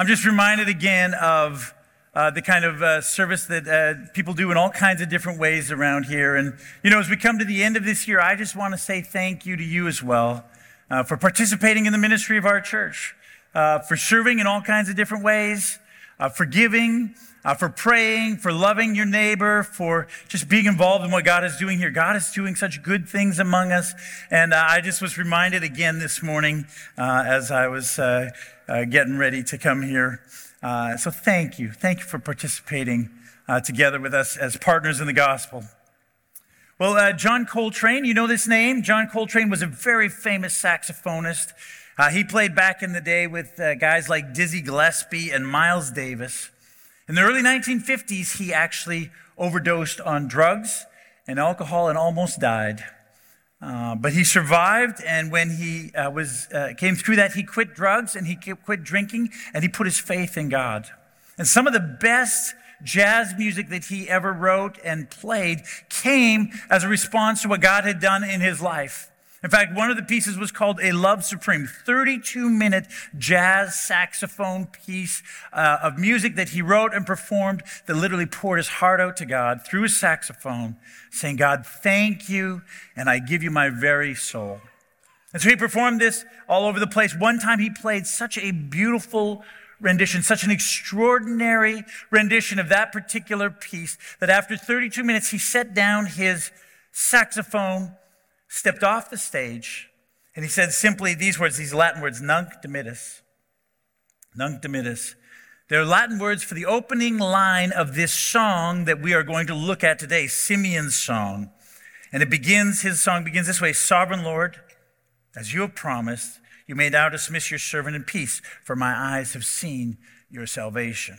I'm just reminded again of uh, the kind of uh, service that uh, people do in all kinds of different ways around here. And, you know, as we come to the end of this year, I just want to say thank you to you as well uh, for participating in the ministry of our church, uh, for serving in all kinds of different ways, uh, for giving, for praying, for loving your neighbor, for just being involved in what God is doing here. God is doing such good things among us. And I just was reminded again this morning as I was uh, getting ready to come here. Uh, so thank you. Thank you for participating uh, together with us as partners in the gospel. Well, uh, John Coltrane, you know this name? John Coltrane was a very famous saxophonist. Uh, he played back in the day with uh, guys like Dizzy Gillespie and Miles Davis. In the early 1950s, he actually overdosed on drugs and alcohol and almost died. Uh, but he survived, and when he uh, was uh, came through that, he quit drugs and he quit drinking, and he put his faith in God. And some of the best jazz music that he ever wrote and played came as a response to what God had done in his life. In fact, one of the pieces was called A Love Supreme, 32 minute jazz saxophone piece uh, of music that he wrote and performed that literally poured his heart out to God through his saxophone, saying, God, thank you, and I give you my very soul. And so he performed this all over the place. One time he played such a beautiful rendition, such an extraordinary rendition of that particular piece that after 32 minutes, he set down his saxophone stepped off the stage and he said simply these words, these Latin words, nunc dimittis. Nunc dimittis. They're Latin words for the opening line of this song that we are going to look at today, Simeon's song. And it begins, his song begins this way Sovereign Lord, as you have promised, you may now dismiss your servant in peace, for my eyes have seen your salvation.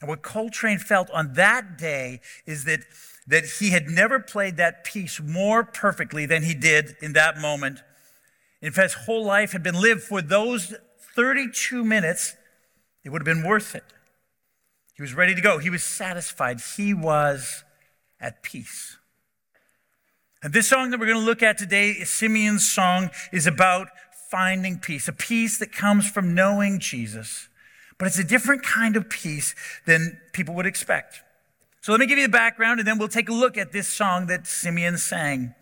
And what Coltrane felt on that day is that that he had never played that piece more perfectly than he did in that moment. In fact, his whole life had been lived for those 32 minutes. It would have been worth it. He was ready to go. He was satisfied. He was at peace. And this song that we're going to look at today, Simeon's song, is about finding peace, a peace that comes from knowing Jesus. But it's a different kind of peace than people would expect. So let me give you the background and then we'll take a look at this song that Simeon sang.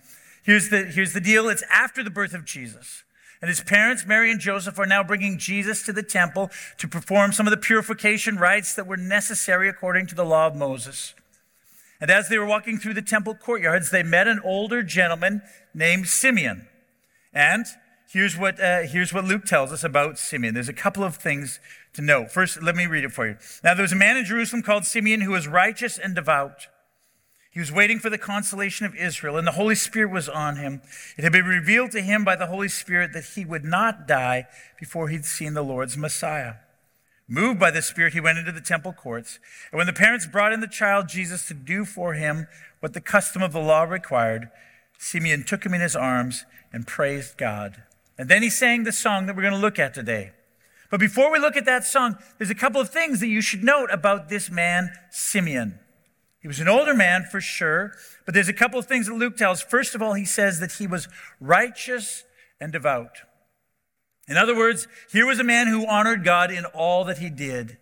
Here's the, here's the deal. It's after the birth of Jesus. And his parents, Mary and Joseph, are now bringing Jesus to the temple to perform some of the purification rites that were necessary according to the law of Moses. And as they were walking through the temple courtyards, they met an older gentleman named Simeon. And here's what, uh, here's what Luke tells us about Simeon. There's a couple of things to know. First, let me read it for you. Now, there was a man in Jerusalem called Simeon who was righteous and devout. He was waiting for the consolation of Israel, and the Holy Spirit was on him. It had been revealed to him by the Holy Spirit that he would not die before he'd seen the Lord's Messiah. Moved by the Spirit, he went into the temple courts. And when the parents brought in the child Jesus to do for him what the custom of the law required, Simeon took him in his arms and praised God. And then he sang the song that we're going to look at today. But before we look at that song, there's a couple of things that you should note about this man, Simeon. He was an older man for sure, but there's a couple of things that Luke tells. First of all, he says that he was righteous and devout. In other words, here was a man who honored God in all that he did.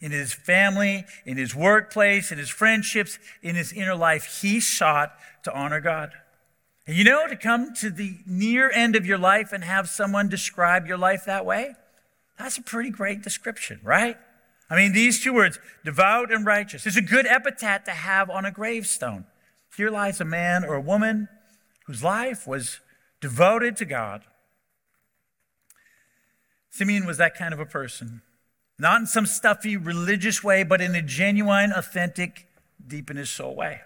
In his family, in his workplace, in his friendships, in his inner life, he sought to honor God. And you know, to come to the near end of your life and have someone describe your life that way, that's a pretty great description, right? I mean, these two words, devout and righteous, is a good epithet to have on a gravestone. Here lies a man or a woman whose life was devoted to God. Simeon was that kind of a person. Not in some stuffy religious way, but in a genuine, authentic, deep in his soul way.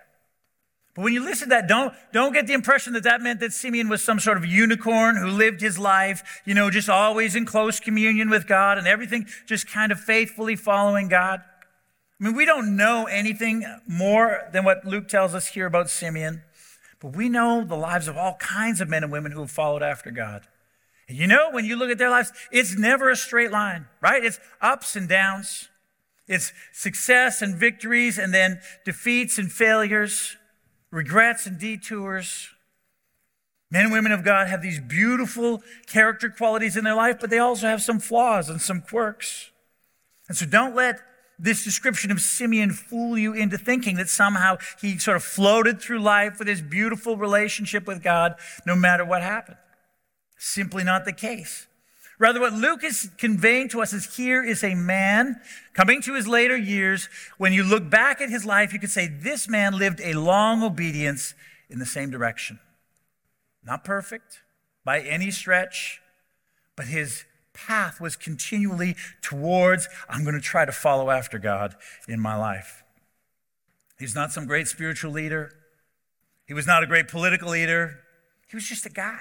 But when you listen to that, don't, don't get the impression that that meant that Simeon was some sort of unicorn who lived his life, you know, just always in close communion with God and everything just kind of faithfully following God. I mean, we don't know anything more than what Luke tells us here about Simeon, but we know the lives of all kinds of men and women who have followed after God. And you know, when you look at their lives, it's never a straight line, right? It's ups and downs. It's success and victories and then defeats and failures regrets and detours. Men and women of God have these beautiful character qualities in their life, but they also have some flaws and some quirks. And so don't let this description of Simeon fool you into thinking that somehow he sort of floated through life with his beautiful relationship with God no matter what happened. Simply not the case. Rather, what Luke is conveying to us is here is a man coming to his later years. When you look back at his life, you could say this man lived a long obedience in the same direction. Not perfect by any stretch, but his path was continually towards, I'm going to try to follow after God in my life. He's not some great spiritual leader. He was not a great political leader. He was just a guy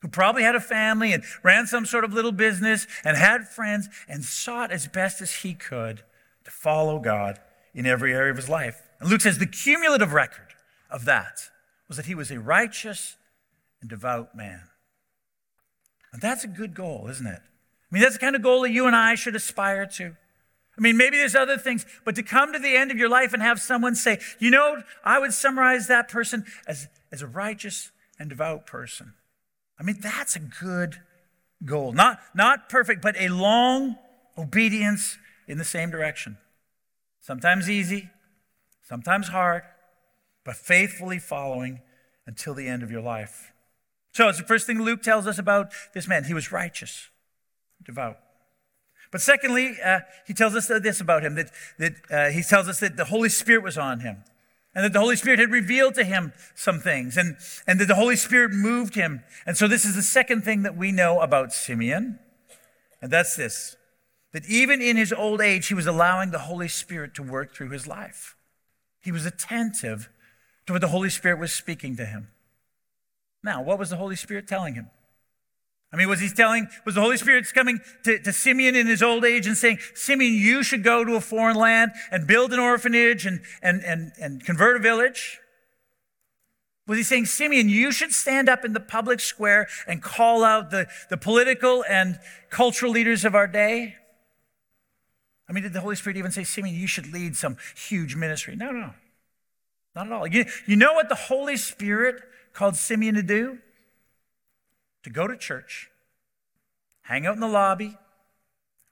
who probably had a family and ran some sort of little business and had friends and sought as best as he could to follow God in every area of his life. And Luke says the cumulative record of that was that he was a righteous and devout man. And that's a good goal, isn't it? I mean, that's the kind of goal that you and I should aspire to. I mean, maybe there's other things, but to come to the end of your life and have someone say, you know, I would summarize that person as, as a righteous and devout person. I mean, that's a good goal. Not, not perfect, but a long obedience in the same direction. Sometimes easy, sometimes hard, but faithfully following until the end of your life. So it's the first thing Luke tells us about this man. He was righteous, devout. But secondly, uh, he tells us this about him that, that uh, he tells us that the Holy Spirit was on him and that the Holy Spirit had revealed to him some things and, and that the Holy Spirit moved him. And so this is the second thing that we know about Simeon. And that's this that even in his old age, he was allowing the Holy Spirit to work through his life. He was attentive to what the Holy Spirit was speaking to him. Now, what was the Holy Spirit telling him? I mean, was he telling, was the Holy Spirit coming to, to Simeon in his old age and saying, Simeon, you should go to a foreign land and build an orphanage and, and, and, and convert a village? Was he saying, Simeon, you should stand up in the public square and call out the, the political and cultural leaders of our day? I mean, did the Holy Spirit even say, Simeon, you should lead some huge ministry? No, no, not at all. You, you know what the Holy Spirit called Simeon to do? To go to church, hang out in the lobby,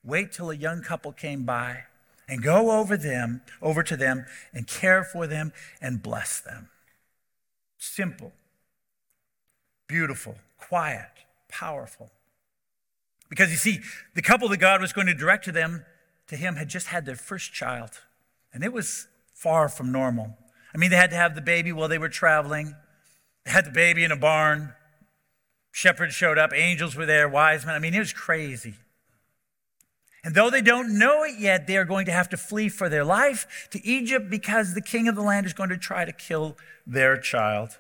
wait till a young couple came by, and go over them, over to them, and care for them and bless them. Simple, beautiful, quiet, powerful. Because you see, the couple that God was going to direct to them, to him, had just had their first child, and it was far from normal. I mean, they had to have the baby while they were traveling. They had the baby in a barn. Shepherds showed up, angels were there, wise men. I mean, it was crazy. And though they don't know it yet, they are going to have to flee for their life to Egypt because the king of the land is going to try to kill their child.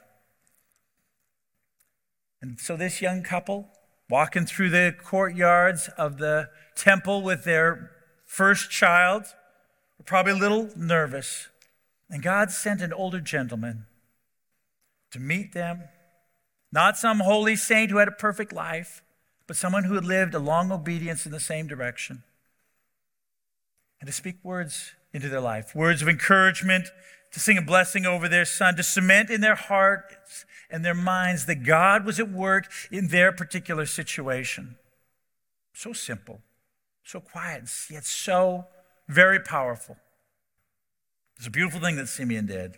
And so, this young couple, walking through the courtyards of the temple with their first child, were probably a little nervous. And God sent an older gentleman to meet them not some holy saint who had a perfect life, but someone who had lived a long obedience in the same direction. And to speak words into their life, words of encouragement, to sing a blessing over their son, to cement in their hearts and their minds that God was at work in their particular situation. So simple, so quiet, yet so very powerful. It's a beautiful thing that Simeon did.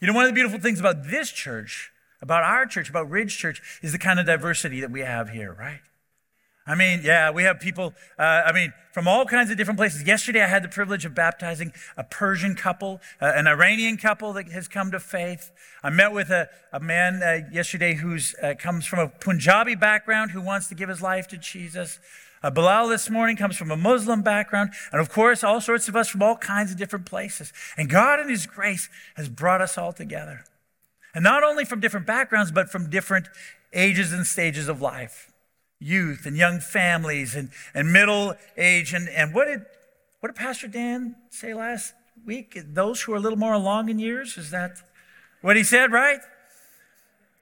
You know, one of the beautiful things about this church about our church, about Ridge Church, is the kind of diversity that we have here, right? I mean, yeah, we have people, uh, I mean, from all kinds of different places. Yesterday, I had the privilege of baptizing a Persian couple, uh, an Iranian couple that has come to faith. I met with a, a man uh, yesterday who uh, comes from a Punjabi background who wants to give his life to Jesus. Uh, Bilal this morning comes from a Muslim background. And of course, all sorts of us from all kinds of different places. And God in His grace has brought us all together. And not only from different backgrounds, but from different ages and stages of life youth and young families and, and middle age. And, and what, did, what did Pastor Dan say last week? Those who are a little more along in years? Is that what he said, right?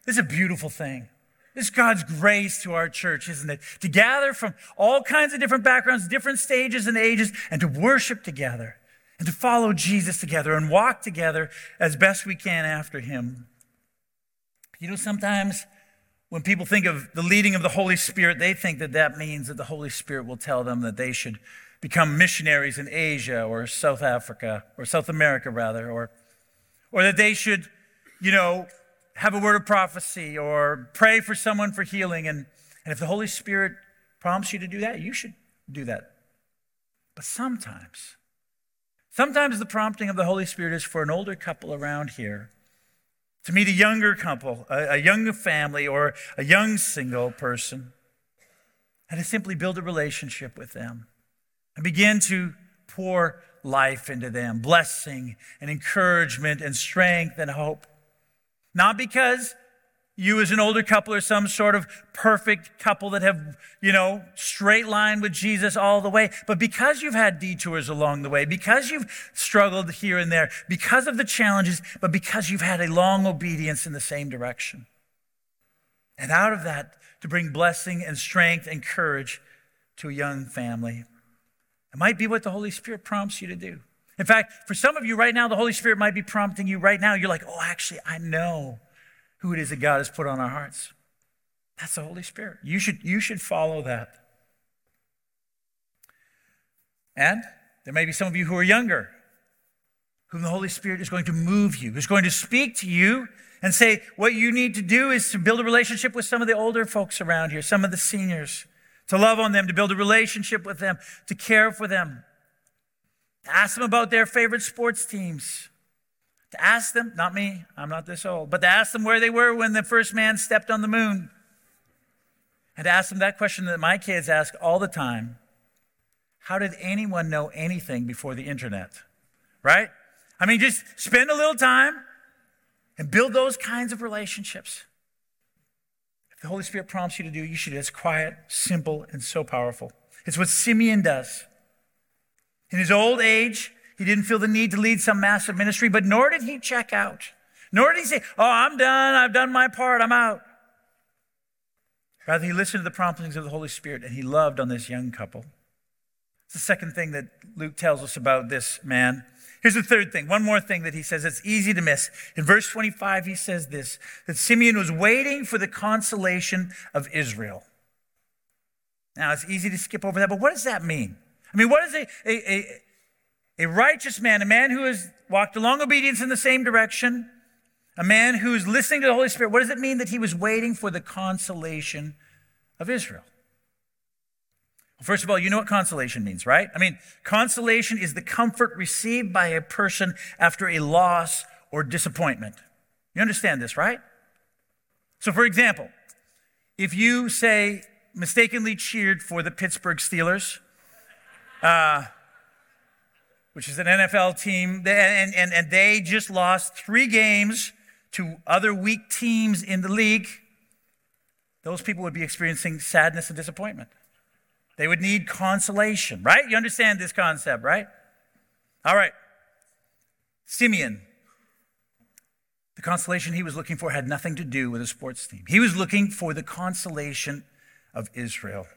This is a beautiful thing. This is God's grace to our church, isn't it? To gather from all kinds of different backgrounds, different stages and ages, and to worship together and to follow Jesus together and walk together as best we can after him. You know, sometimes when people think of the leading of the Holy Spirit, they think that that means that the Holy Spirit will tell them that they should become missionaries in Asia or South Africa or South America, rather, or, or that they should, you know, have a word of prophecy or pray for someone for healing. And, and if the Holy Spirit prompts you to do that, you should do that. But sometimes, sometimes the prompting of the Holy Spirit is for an older couple around here to meet a younger couple, a, a young family, or a young single person, and to simply build a relationship with them and begin to pour life into them, blessing and encouragement and strength and hope. Not because you as an older couple are some sort of perfect couple that have, you know, straight line with Jesus all the way, but because you've had detours along the way, because you've struggled here and there, because of the challenges, but because you've had a long obedience in the same direction. And out of that, to bring blessing and strength and courage to a young family. It might be what the Holy Spirit prompts you to do. In fact, for some of you right now, the Holy Spirit might be prompting you right now. You're like, oh, actually, I know who it is that God has put on our hearts. That's the Holy Spirit. You should, you should follow that. And there may be some of you who are younger, whom the Holy Spirit is going to move you, is going to speak to you and say, what you need to do is to build a relationship with some of the older folks around here, some of the seniors to love on them, to build a relationship with them, to care for them, ask them about their favorite sports teams, to ask them, not me, I'm not this old, but to ask them where they were when the first man stepped on the moon. And to ask them that question that my kids ask all the time How did anyone know anything before the internet? Right? I mean, just spend a little time and build those kinds of relationships If the Holy Spirit prompts you to do, you should. It's quiet, simple, and so powerful. It's what Simeon does. In his old age, he didn't feel the need to lead some massive ministry, but nor did he check out. Nor did he say, Oh, I'm done. I've done my part. I'm out. Rather, he listened to the promptings of the Holy Spirit and he loved on this young couple. It's the second thing that Luke tells us about this man. Here's the third thing. One more thing that he says it's easy to miss. In verse 25, he says this that Simeon was waiting for the consolation of Israel. Now, it's easy to skip over that, but what does that mean? I mean, what is a, a, a, a righteous man, a man who has walked along obedience in the same direction, a man who's listening to the Holy Spirit? What does it mean that he was waiting for the consolation of Israel? Well, First of all, you know what consolation means, right? I mean, consolation is the comfort received by a person after a loss or disappointment. You understand this, right? So, for example, if you say mistakenly cheered for the Pittsburgh Steelers, uh, which is an NFL team, and, and, and they just lost three games to other weak teams in the league, those people would be experiencing sadness and disappointment. They would need consolation, right? You understand this concept, right? All right. Simeon. The consolation he was looking for had nothing to do with a sports team. He was looking for the consolation of Israel,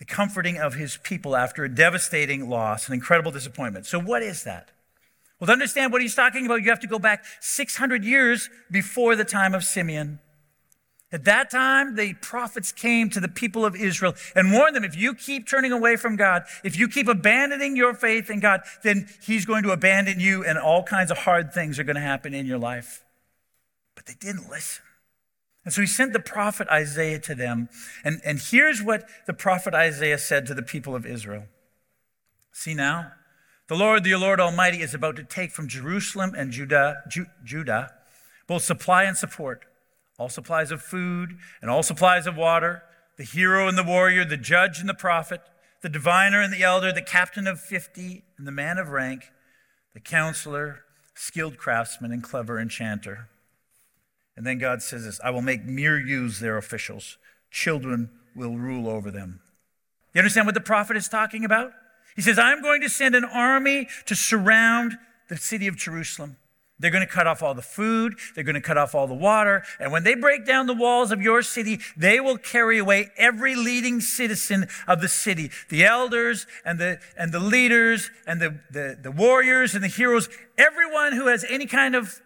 the comforting of his people after a devastating loss, an incredible disappointment. So, what is that? Well, to understand what he's talking about, you have to go back 600 years before the time of Simeon. At that time, the prophets came to the people of Israel and warned them if you keep turning away from God, if you keep abandoning your faith in God, then He's going to abandon you and all kinds of hard things are going to happen in your life. But they didn't listen. And so He sent the prophet Isaiah to them. And, and here's what the prophet Isaiah said to the people of Israel See now, the Lord, the Lord Almighty, is about to take from Jerusalem and Judah, Ju- Judah both supply and support all supplies of food and all supplies of water, the hero and the warrior, the judge and the prophet, the diviner and the elder, the captain of 50 and the man of rank, the counselor, skilled craftsman, and clever enchanter. And then God says this I will make mere youths their officials, children will rule over them. You understand what the prophet is talking about? He says, I'm going to send an army to surround the city of Jerusalem. They're going to cut off all the food. They're going to cut off all the water. And when they break down the walls of your city, they will carry away every leading citizen of the city. The elders and the, and the leaders and the, the, the warriors and the heroes. Everyone who has any kind of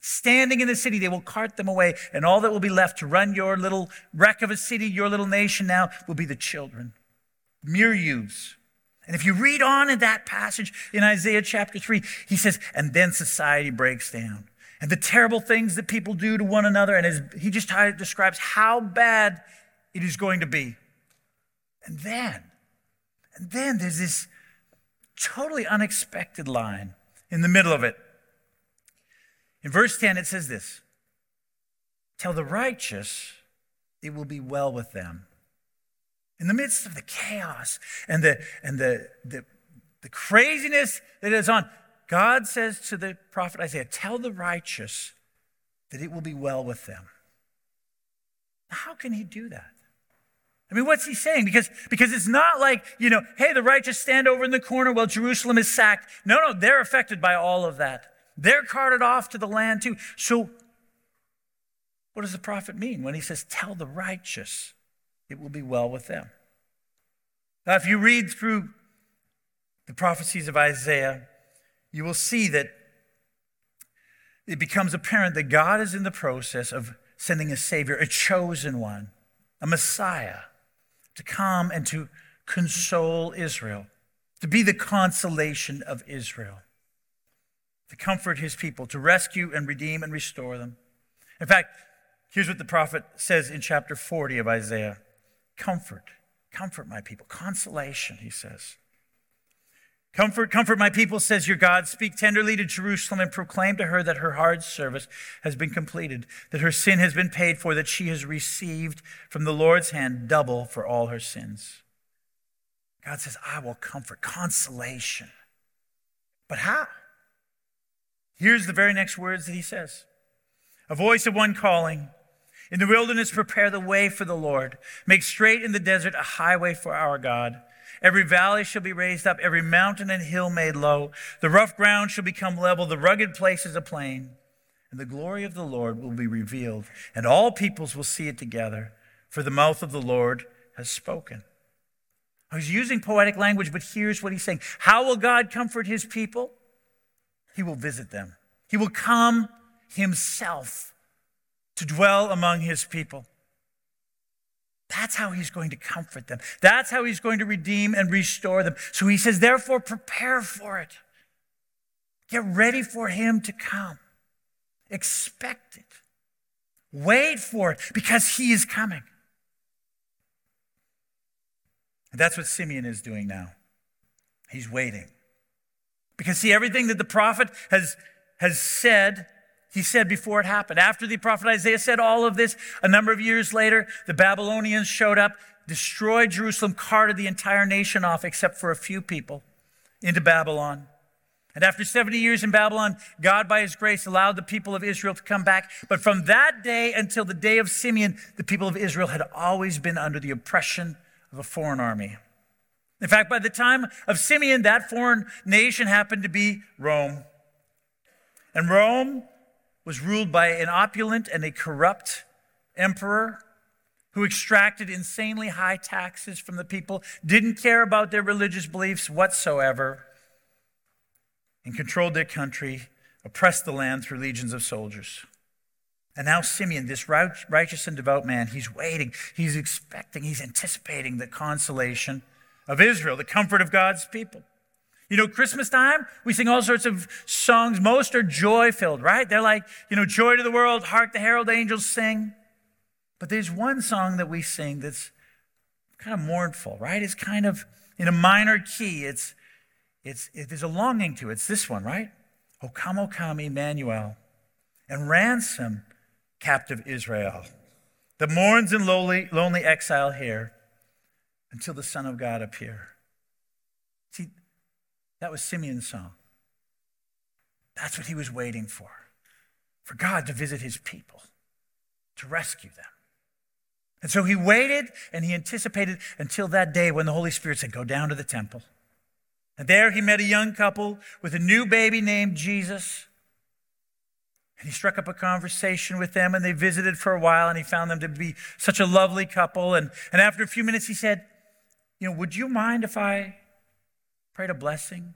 standing in the city, they will cart them away. And all that will be left to run your little wreck of a city, your little nation now, will be the children. mere youths. And if you read on in that passage in Isaiah chapter 3, he says, and then society breaks down. And the terrible things that people do to one another. And as he just describes how bad it is going to be. And then, and then there's this totally unexpected line in the middle of it. In verse 10, it says this Tell the righteous it will be well with them. In the midst of the chaos and the, and the, the, the craziness that is on, God says to the prophet Isaiah, Tell the righteous that it will be well with them. How can he do that? I mean, what's he saying? Because, because it's not like, you know, hey, the righteous stand over in the corner while Jerusalem is sacked. No, no, they're affected by all of that. They're carted off to the land too. So, what does the prophet mean when he says, Tell the righteous it will be well with them? Now, if you read through the prophecies of Isaiah, you will see that it becomes apparent that God is in the process of sending a Savior, a chosen one, a Messiah to come and to console Israel, to be the consolation of Israel, to comfort his people, to rescue and redeem and restore them. In fact, here's what the prophet says in chapter 40 of Isaiah Comfort, comfort my people. Consolation, he says. Comfort, comfort my people, says your God. Speak tenderly to Jerusalem and proclaim to her that her hard service has been completed, that her sin has been paid for, that she has received from the Lord's hand double for all her sins. God says, I will comfort, consolation. But how? Here's the very next words that he says A voice of one calling, In the wilderness, prepare the way for the Lord. Make straight in the desert a highway for our God. Every valley shall be raised up, every mountain and hill made low. The rough ground shall become level, the rugged places a plain. And the glory of the Lord will be revealed, and all peoples will see it together, for the mouth of the Lord has spoken. Oh, he's using poetic language, but here's what he's saying How will God comfort his people? He will visit them, he will come himself to dwell among his people. That's how he's going to comfort them. That's how he's going to redeem and restore them. So he says, therefore, prepare for it. Get ready for him to come. Expect it. Wait for it because he is coming. And that's what Simeon is doing now. He's waiting. Because, see, everything that the prophet has, has said he said before it happened. After the prophet Isaiah said all of this, a number of years later, the Babylonians showed up, destroyed Jerusalem, carted the entire nation off except for a few people into Babylon. And after 70 years in Babylon, God, by his grace, allowed the people of Israel to come back. But from that day until the day of Simeon, the people of Israel had always been under the oppression of a foreign army. In fact, by the time of Simeon, that foreign nation happened to be Rome. And Rome was ruled by an opulent and a corrupt emperor who extracted insanely high taxes from the people, didn't care about their religious beliefs whatsoever, and controlled their country, oppressed the land through legions of soldiers. And now Simeon, this righteous and devout man, he's waiting, he's expecting, he's anticipating the consolation of Israel, the comfort of God's people. You know, Christmas time, we sing all sorts of songs. Most are joy filled, right? They're like, you know, joy to the world, hark the herald angels sing. But there's one song that we sing that's kind of mournful, right? It's kind of in a minor key. It's, it's, it, there's a longing to it. It's this one, right? O come, O come, Emmanuel, and ransom captive Israel that mourns in lowly, lonely exile here until the Son of God appear. See, that was Simeon's song. That's what he was waiting for for God to visit his people, to rescue them. And so he waited and he anticipated until that day when the Holy Spirit said, Go down to the temple. And there he met a young couple with a new baby named Jesus. And he struck up a conversation with them and they visited for a while and he found them to be such a lovely couple. And, and after a few minutes, he said, You know, would you mind if I prayed a blessing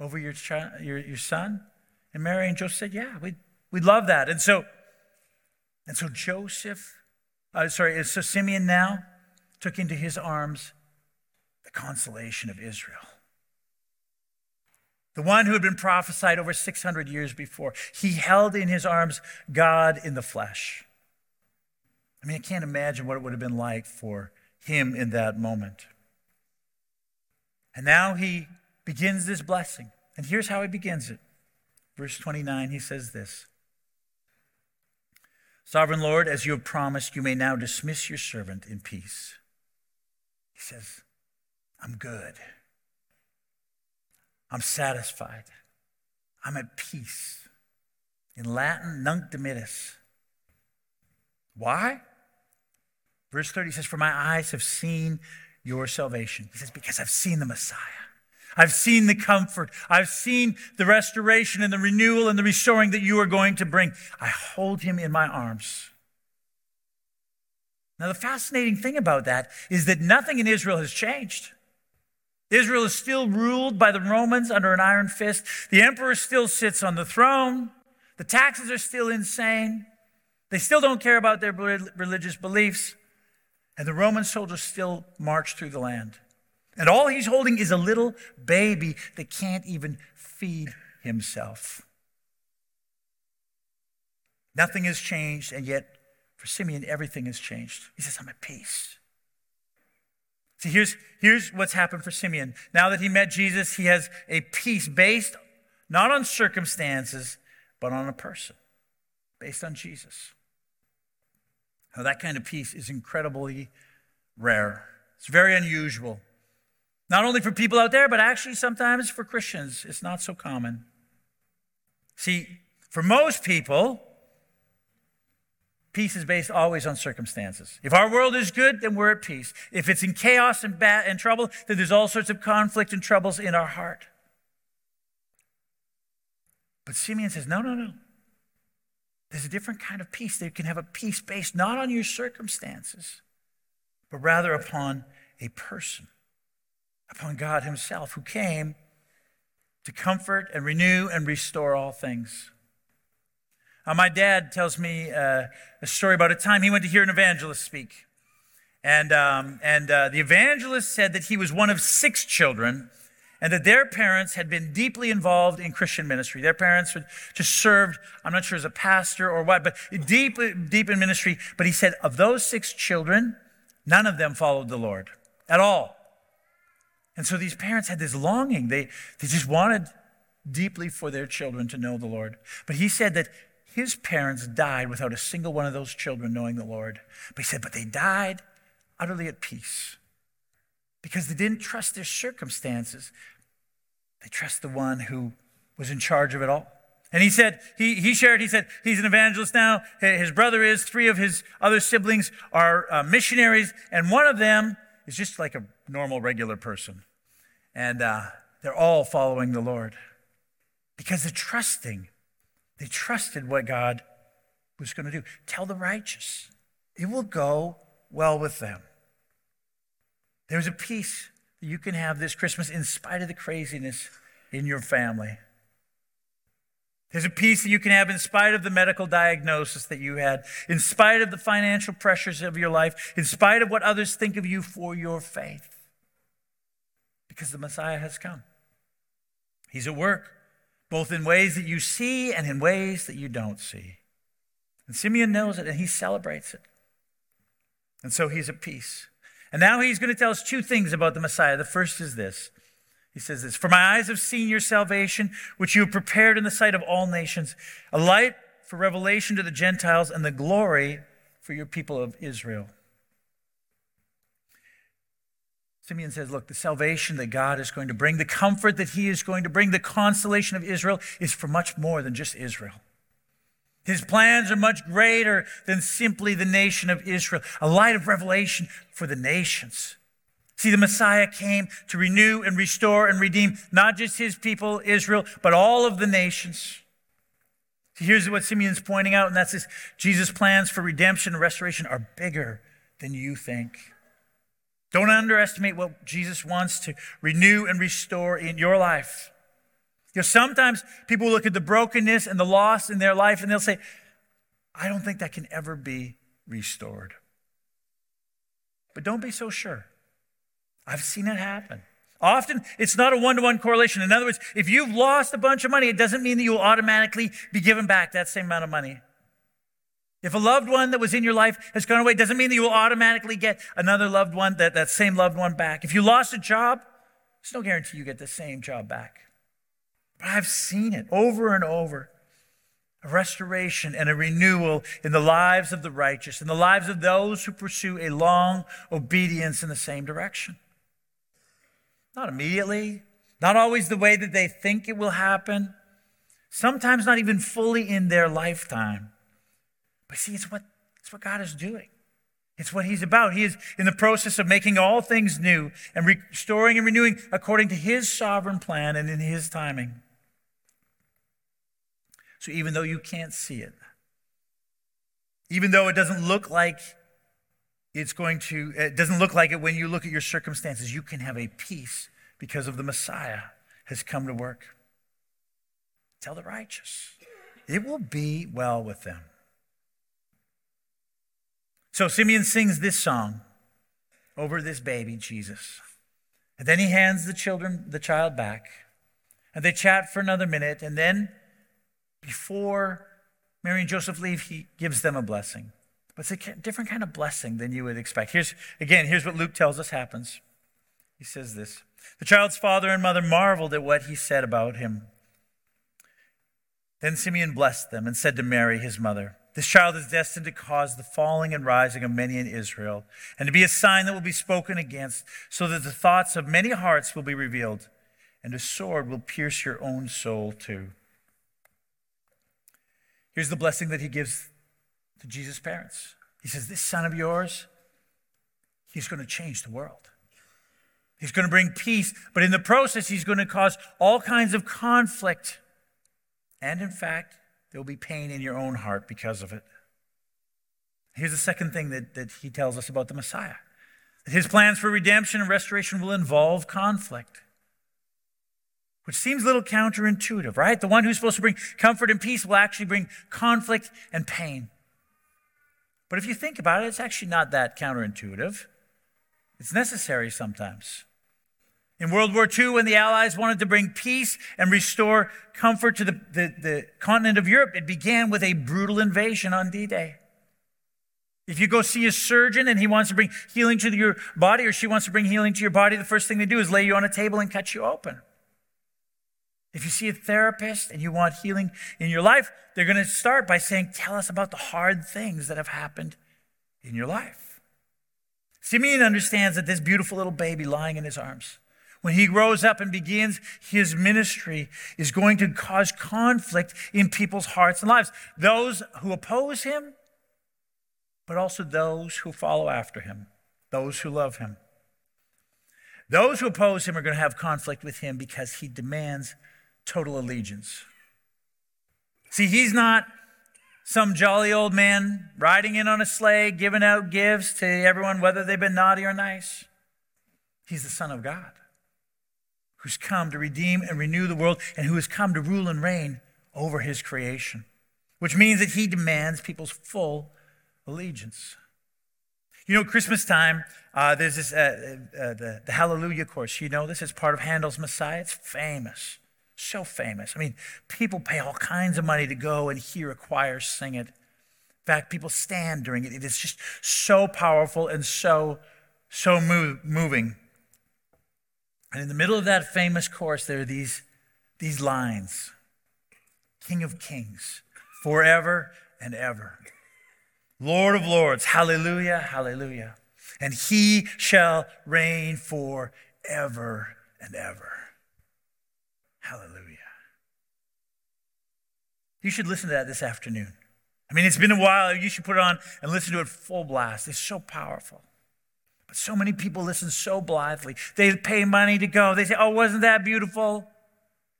over your, child, your, your son? And Mary and Joseph said, Yeah, we'd, we'd love that. And so, and so Joseph, uh, sorry, so Simeon now took into his arms the consolation of Israel. The one who had been prophesied over 600 years before. He held in his arms God in the flesh. I mean, I can't imagine what it would have been like for him in that moment. And now he begins this blessing. And here's how he begins it. Verse 29, he says this Sovereign Lord, as you have promised, you may now dismiss your servant in peace. He says, I'm good. I'm satisfied. I'm at peace. In Latin, nunc dimittis. Why? Verse 30 says, For my eyes have seen your salvation. He says, Because I've seen the Messiah. I've seen the comfort. I've seen the restoration and the renewal and the restoring that you are going to bring. I hold him in my arms. Now, the fascinating thing about that is that nothing in Israel has changed. Israel is still ruled by the Romans under an iron fist. The emperor still sits on the throne. The taxes are still insane. They still don't care about their religious beliefs. And the Roman soldiers still march through the land. And all he's holding is a little baby that can't even feed himself. Nothing has changed, and yet for Simeon, everything has changed. He says, I'm at peace. See, here's, here's what's happened for Simeon. Now that he met Jesus, he has a peace based not on circumstances, but on a person, based on Jesus. Now, that kind of peace is incredibly rare. It's very unusual. Not only for people out there, but actually sometimes for Christians, it's not so common. See, for most people, peace is based always on circumstances. If our world is good, then we're at peace. If it's in chaos and, and trouble, then there's all sorts of conflict and troubles in our heart. But Simeon says, no, no, no. There's a different kind of peace. They can have a peace based not on your circumstances, but rather upon a person upon God Himself, who came to comfort and renew and restore all things. Uh, my dad tells me uh, a story about a time he went to hear an evangelist speak. And, um, and uh, the evangelist said that he was one of six children and that their parents had been deeply involved in Christian ministry. Their parents had just served, I'm not sure as a pastor or what, but deep, deep in ministry. But he said, of those six children, none of them followed the Lord at all. And so these parents had this longing. They, they just wanted deeply for their children to know the Lord. But he said that his parents died without a single one of those children knowing the Lord. But he said, but they died utterly at peace because they didn't trust their circumstances. They trust the one who was in charge of it all. And he said, he, he shared, he said, he's an evangelist now. His brother is, three of his other siblings are uh, missionaries, and one of them is just like a normal, regular person. And uh, they're all following the Lord because they're trusting. They trusted what God was going to do. Tell the righteous, it will go well with them. There's a peace that you can have this Christmas in spite of the craziness in your family. There's a peace that you can have in spite of the medical diagnosis that you had, in spite of the financial pressures of your life, in spite of what others think of you for your faith. Because the Messiah has come. He's at work, both in ways that you see and in ways that you don't see. And Simeon knows it and he celebrates it. And so he's at peace. And now he's going to tell us two things about the Messiah. The first is this he says this For my eyes have seen your salvation, which you have prepared in the sight of all nations, a light for revelation to the Gentiles and the glory for your people of Israel. Simeon says, Look, the salvation that God is going to bring, the comfort that He is going to bring, the consolation of Israel is for much more than just Israel. His plans are much greater than simply the nation of Israel, a light of revelation for the nations. See, the Messiah came to renew and restore and redeem not just his people, Israel, but all of the nations. See, here's what Simeon's pointing out, and that's this Jesus' plans for redemption and restoration are bigger than you think. Don't underestimate what Jesus wants to renew and restore in your life. You know, sometimes people look at the brokenness and the loss in their life and they'll say, I don't think that can ever be restored. But don't be so sure. I've seen it happen. Often, it's not a one to one correlation. In other words, if you've lost a bunch of money, it doesn't mean that you'll automatically be given back that same amount of money. If a loved one that was in your life has gone away, it doesn't mean that you will automatically get another loved one, that, that same loved one back. If you lost a job, there's no guarantee you get the same job back. But I've seen it over and over a restoration and a renewal in the lives of the righteous, in the lives of those who pursue a long obedience in the same direction. Not immediately, not always the way that they think it will happen, sometimes not even fully in their lifetime. But see, it's what, it's what God is doing. It's what He's about. He is in the process of making all things new and restoring and renewing according to His sovereign plan and in His timing. So even though you can't see it, even though it doesn't look like it's going to, it doesn't look like it when you look at your circumstances, you can have a peace because of the Messiah has come to work. Tell the righteous, it will be well with them. So Simeon sings this song over this baby, Jesus. And then he hands the children, the child back. And they chat for another minute. And then, before Mary and Joseph leave, he gives them a blessing. But it's a different kind of blessing than you would expect. Here's, again, here's what Luke tells us happens. He says this The child's father and mother marveled at what he said about him. Then Simeon blessed them and said to Mary, his mother, this child is destined to cause the falling and rising of many in Israel, and to be a sign that will be spoken against, so that the thoughts of many hearts will be revealed, and a sword will pierce your own soul too. Here's the blessing that he gives to Jesus' parents. He says, This son of yours, he's going to change the world. He's going to bring peace, but in the process, he's going to cause all kinds of conflict. And in fact, there will be pain in your own heart because of it. Here's the second thing that, that he tells us about the Messiah his plans for redemption and restoration will involve conflict, which seems a little counterintuitive, right? The one who's supposed to bring comfort and peace will actually bring conflict and pain. But if you think about it, it's actually not that counterintuitive. It's necessary sometimes. In World War II, when the Allies wanted to bring peace and restore comfort to the, the, the continent of Europe, it began with a brutal invasion on D Day. If you go see a surgeon and he wants to bring healing to your body or she wants to bring healing to your body, the first thing they do is lay you on a table and cut you open. If you see a therapist and you want healing in your life, they're going to start by saying, Tell us about the hard things that have happened in your life. Simeon understands that this beautiful little baby lying in his arms when he grows up and begins his ministry, is going to cause conflict in people's hearts and lives. Those who oppose him, but also those who follow after him, those who love him. Those who oppose him are going to have conflict with him because he demands total allegiance. See, he's not some jolly old man riding in on a sleigh, giving out gifts to everyone, whether they've been naughty or nice. He's the Son of God who's come to redeem and renew the world and who has come to rule and reign over his creation, which means that he demands people's full allegiance. You know, Christmas time, uh, there's this, uh, uh, the, the Hallelujah chorus. You know this? It's part of Handel's Messiah. It's famous, so famous. I mean, people pay all kinds of money to go and hear a choir sing it. In fact, people stand during it. It is just so powerful and so, so move, moving. And in the middle of that famous chorus, there are these, these lines King of Kings, forever and ever. Lord of Lords, hallelujah, hallelujah. And he shall reign forever and ever. Hallelujah. You should listen to that this afternoon. I mean, it's been a while. You should put it on and listen to it full blast. It's so powerful. But so many people listen so blithely. They pay money to go. They say, Oh, wasn't that beautiful?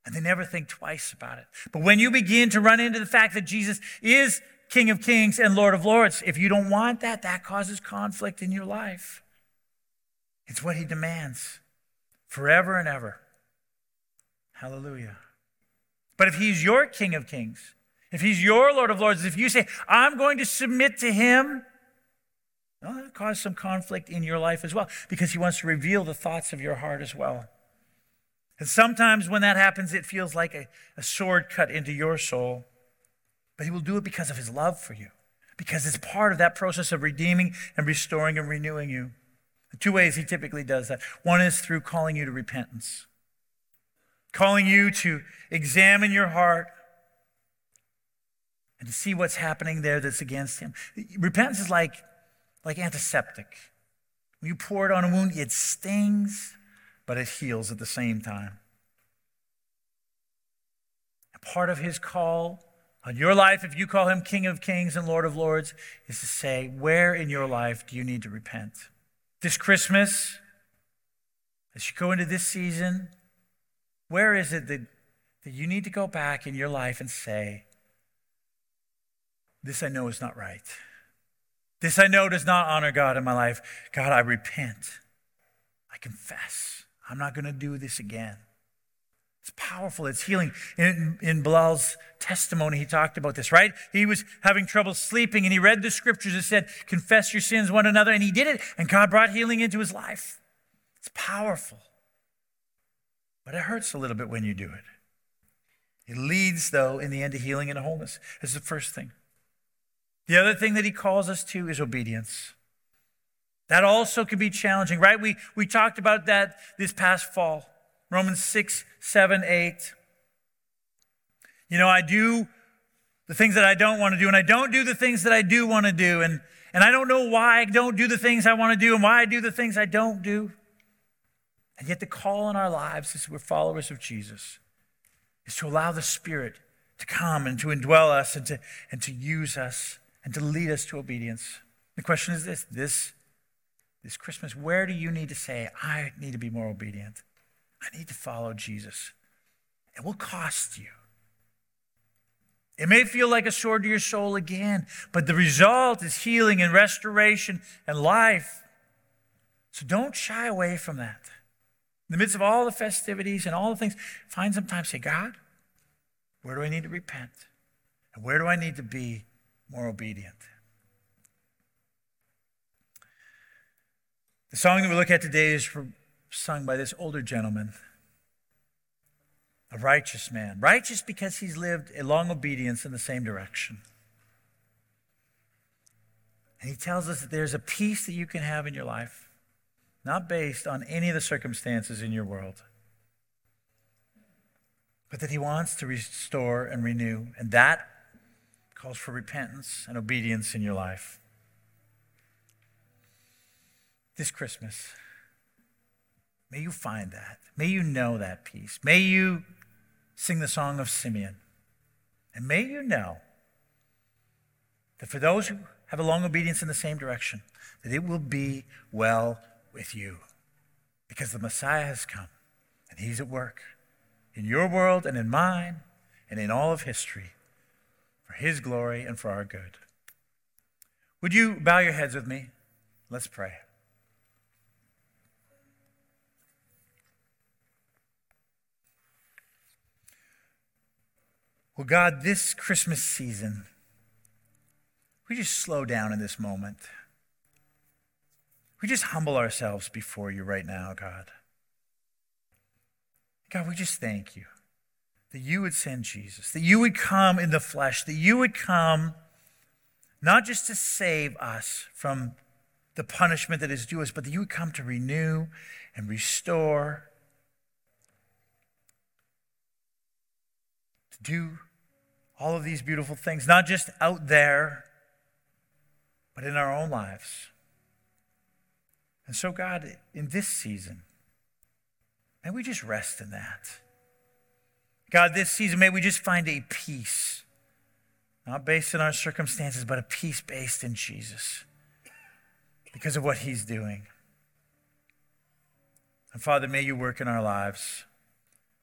And they never think twice about it. But when you begin to run into the fact that Jesus is King of Kings and Lord of Lords, if you don't want that, that causes conflict in your life. It's what he demands forever and ever. Hallelujah. But if he's your King of Kings, if he's your Lord of Lords, if you say, I'm going to submit to him, Well, that'll cause some conflict in your life as well because he wants to reveal the thoughts of your heart as well. And sometimes when that happens, it feels like a, a sword cut into your soul. But he will do it because of his love for you, because it's part of that process of redeeming and restoring and renewing you. The two ways he typically does that one is through calling you to repentance, calling you to examine your heart and to see what's happening there that's against him. Repentance is like, like antiseptic. When you pour it on a wound, it stings, but it heals at the same time. Part of his call on your life, if you call him King of Kings and Lord of Lords, is to say, where in your life do you need to repent? This Christmas, as you go into this season, where is it that, that you need to go back in your life and say, This I know is not right. This I know does not honor God in my life. God, I repent. I confess. I'm not going to do this again. It's powerful. It's healing. In, in Bilal's testimony, he talked about this, right? He was having trouble sleeping and he read the scriptures that said, confess your sins one another. And he did it and God brought healing into his life. It's powerful. But it hurts a little bit when you do it. It leads, though, in the end to healing and wholeness. That's the first thing. The other thing that he calls us to is obedience. That also can be challenging, right? We, we talked about that this past fall. Romans 6, 7, 8. You know, I do the things that I don't want to do, and I don't do the things that I do want to do. And, and I don't know why I don't do the things I want to do and why I do the things I don't do. And yet, the call in our lives as we're followers of Jesus is to allow the Spirit to come and to indwell us and to, and to use us and to lead us to obedience. The question is this this, this Christmas, where do you need to say, I need to be more obedient? I need to follow Jesus. It will cost you. It may feel like a sword to your soul again, but the result is healing and restoration and life. So don't shy away from that. In the midst of all the festivities and all the things, find some time, say, God, where do I need to repent? And where do I need to be more obedient? The song that we look at today is sung by this older gentleman, a righteous man. Righteous because he's lived a long obedience in the same direction. And he tells us that there's a peace that you can have in your life, not based on any of the circumstances in your world, but that he wants to restore and renew. And that calls for repentance and obedience in your life. This Christmas, May you find that. May you know that peace. May you sing the song of Simeon. And may you know that for those who have a long obedience in the same direction, that it will be well with you. Because the Messiah has come and he's at work in your world and in mine and in all of history for his glory and for our good. Would you bow your heads with me? Let's pray. Well, God, this Christmas season, we just slow down in this moment. We just humble ourselves before you right now, God. God, we just thank you that you would send Jesus, that you would come in the flesh, that you would come not just to save us from the punishment that is due us, but that you would come to renew and restore to do all of these beautiful things, not just out there, but in our own lives. And so, God, in this season, may we just rest in that. God, this season, may we just find a peace, not based in our circumstances, but a peace based in Jesus because of what He's doing. And Father, may you work in our lives.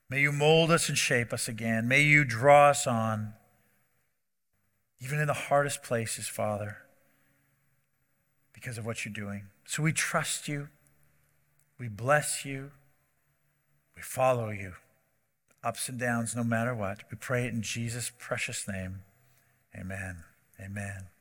May you mold us and shape us again. May you draw us on, even in the hardest places, Father, because of what you're doing. So we trust you. We bless you. We follow you. Ups and downs, no matter what. We pray it in Jesus' precious name. Amen. Amen.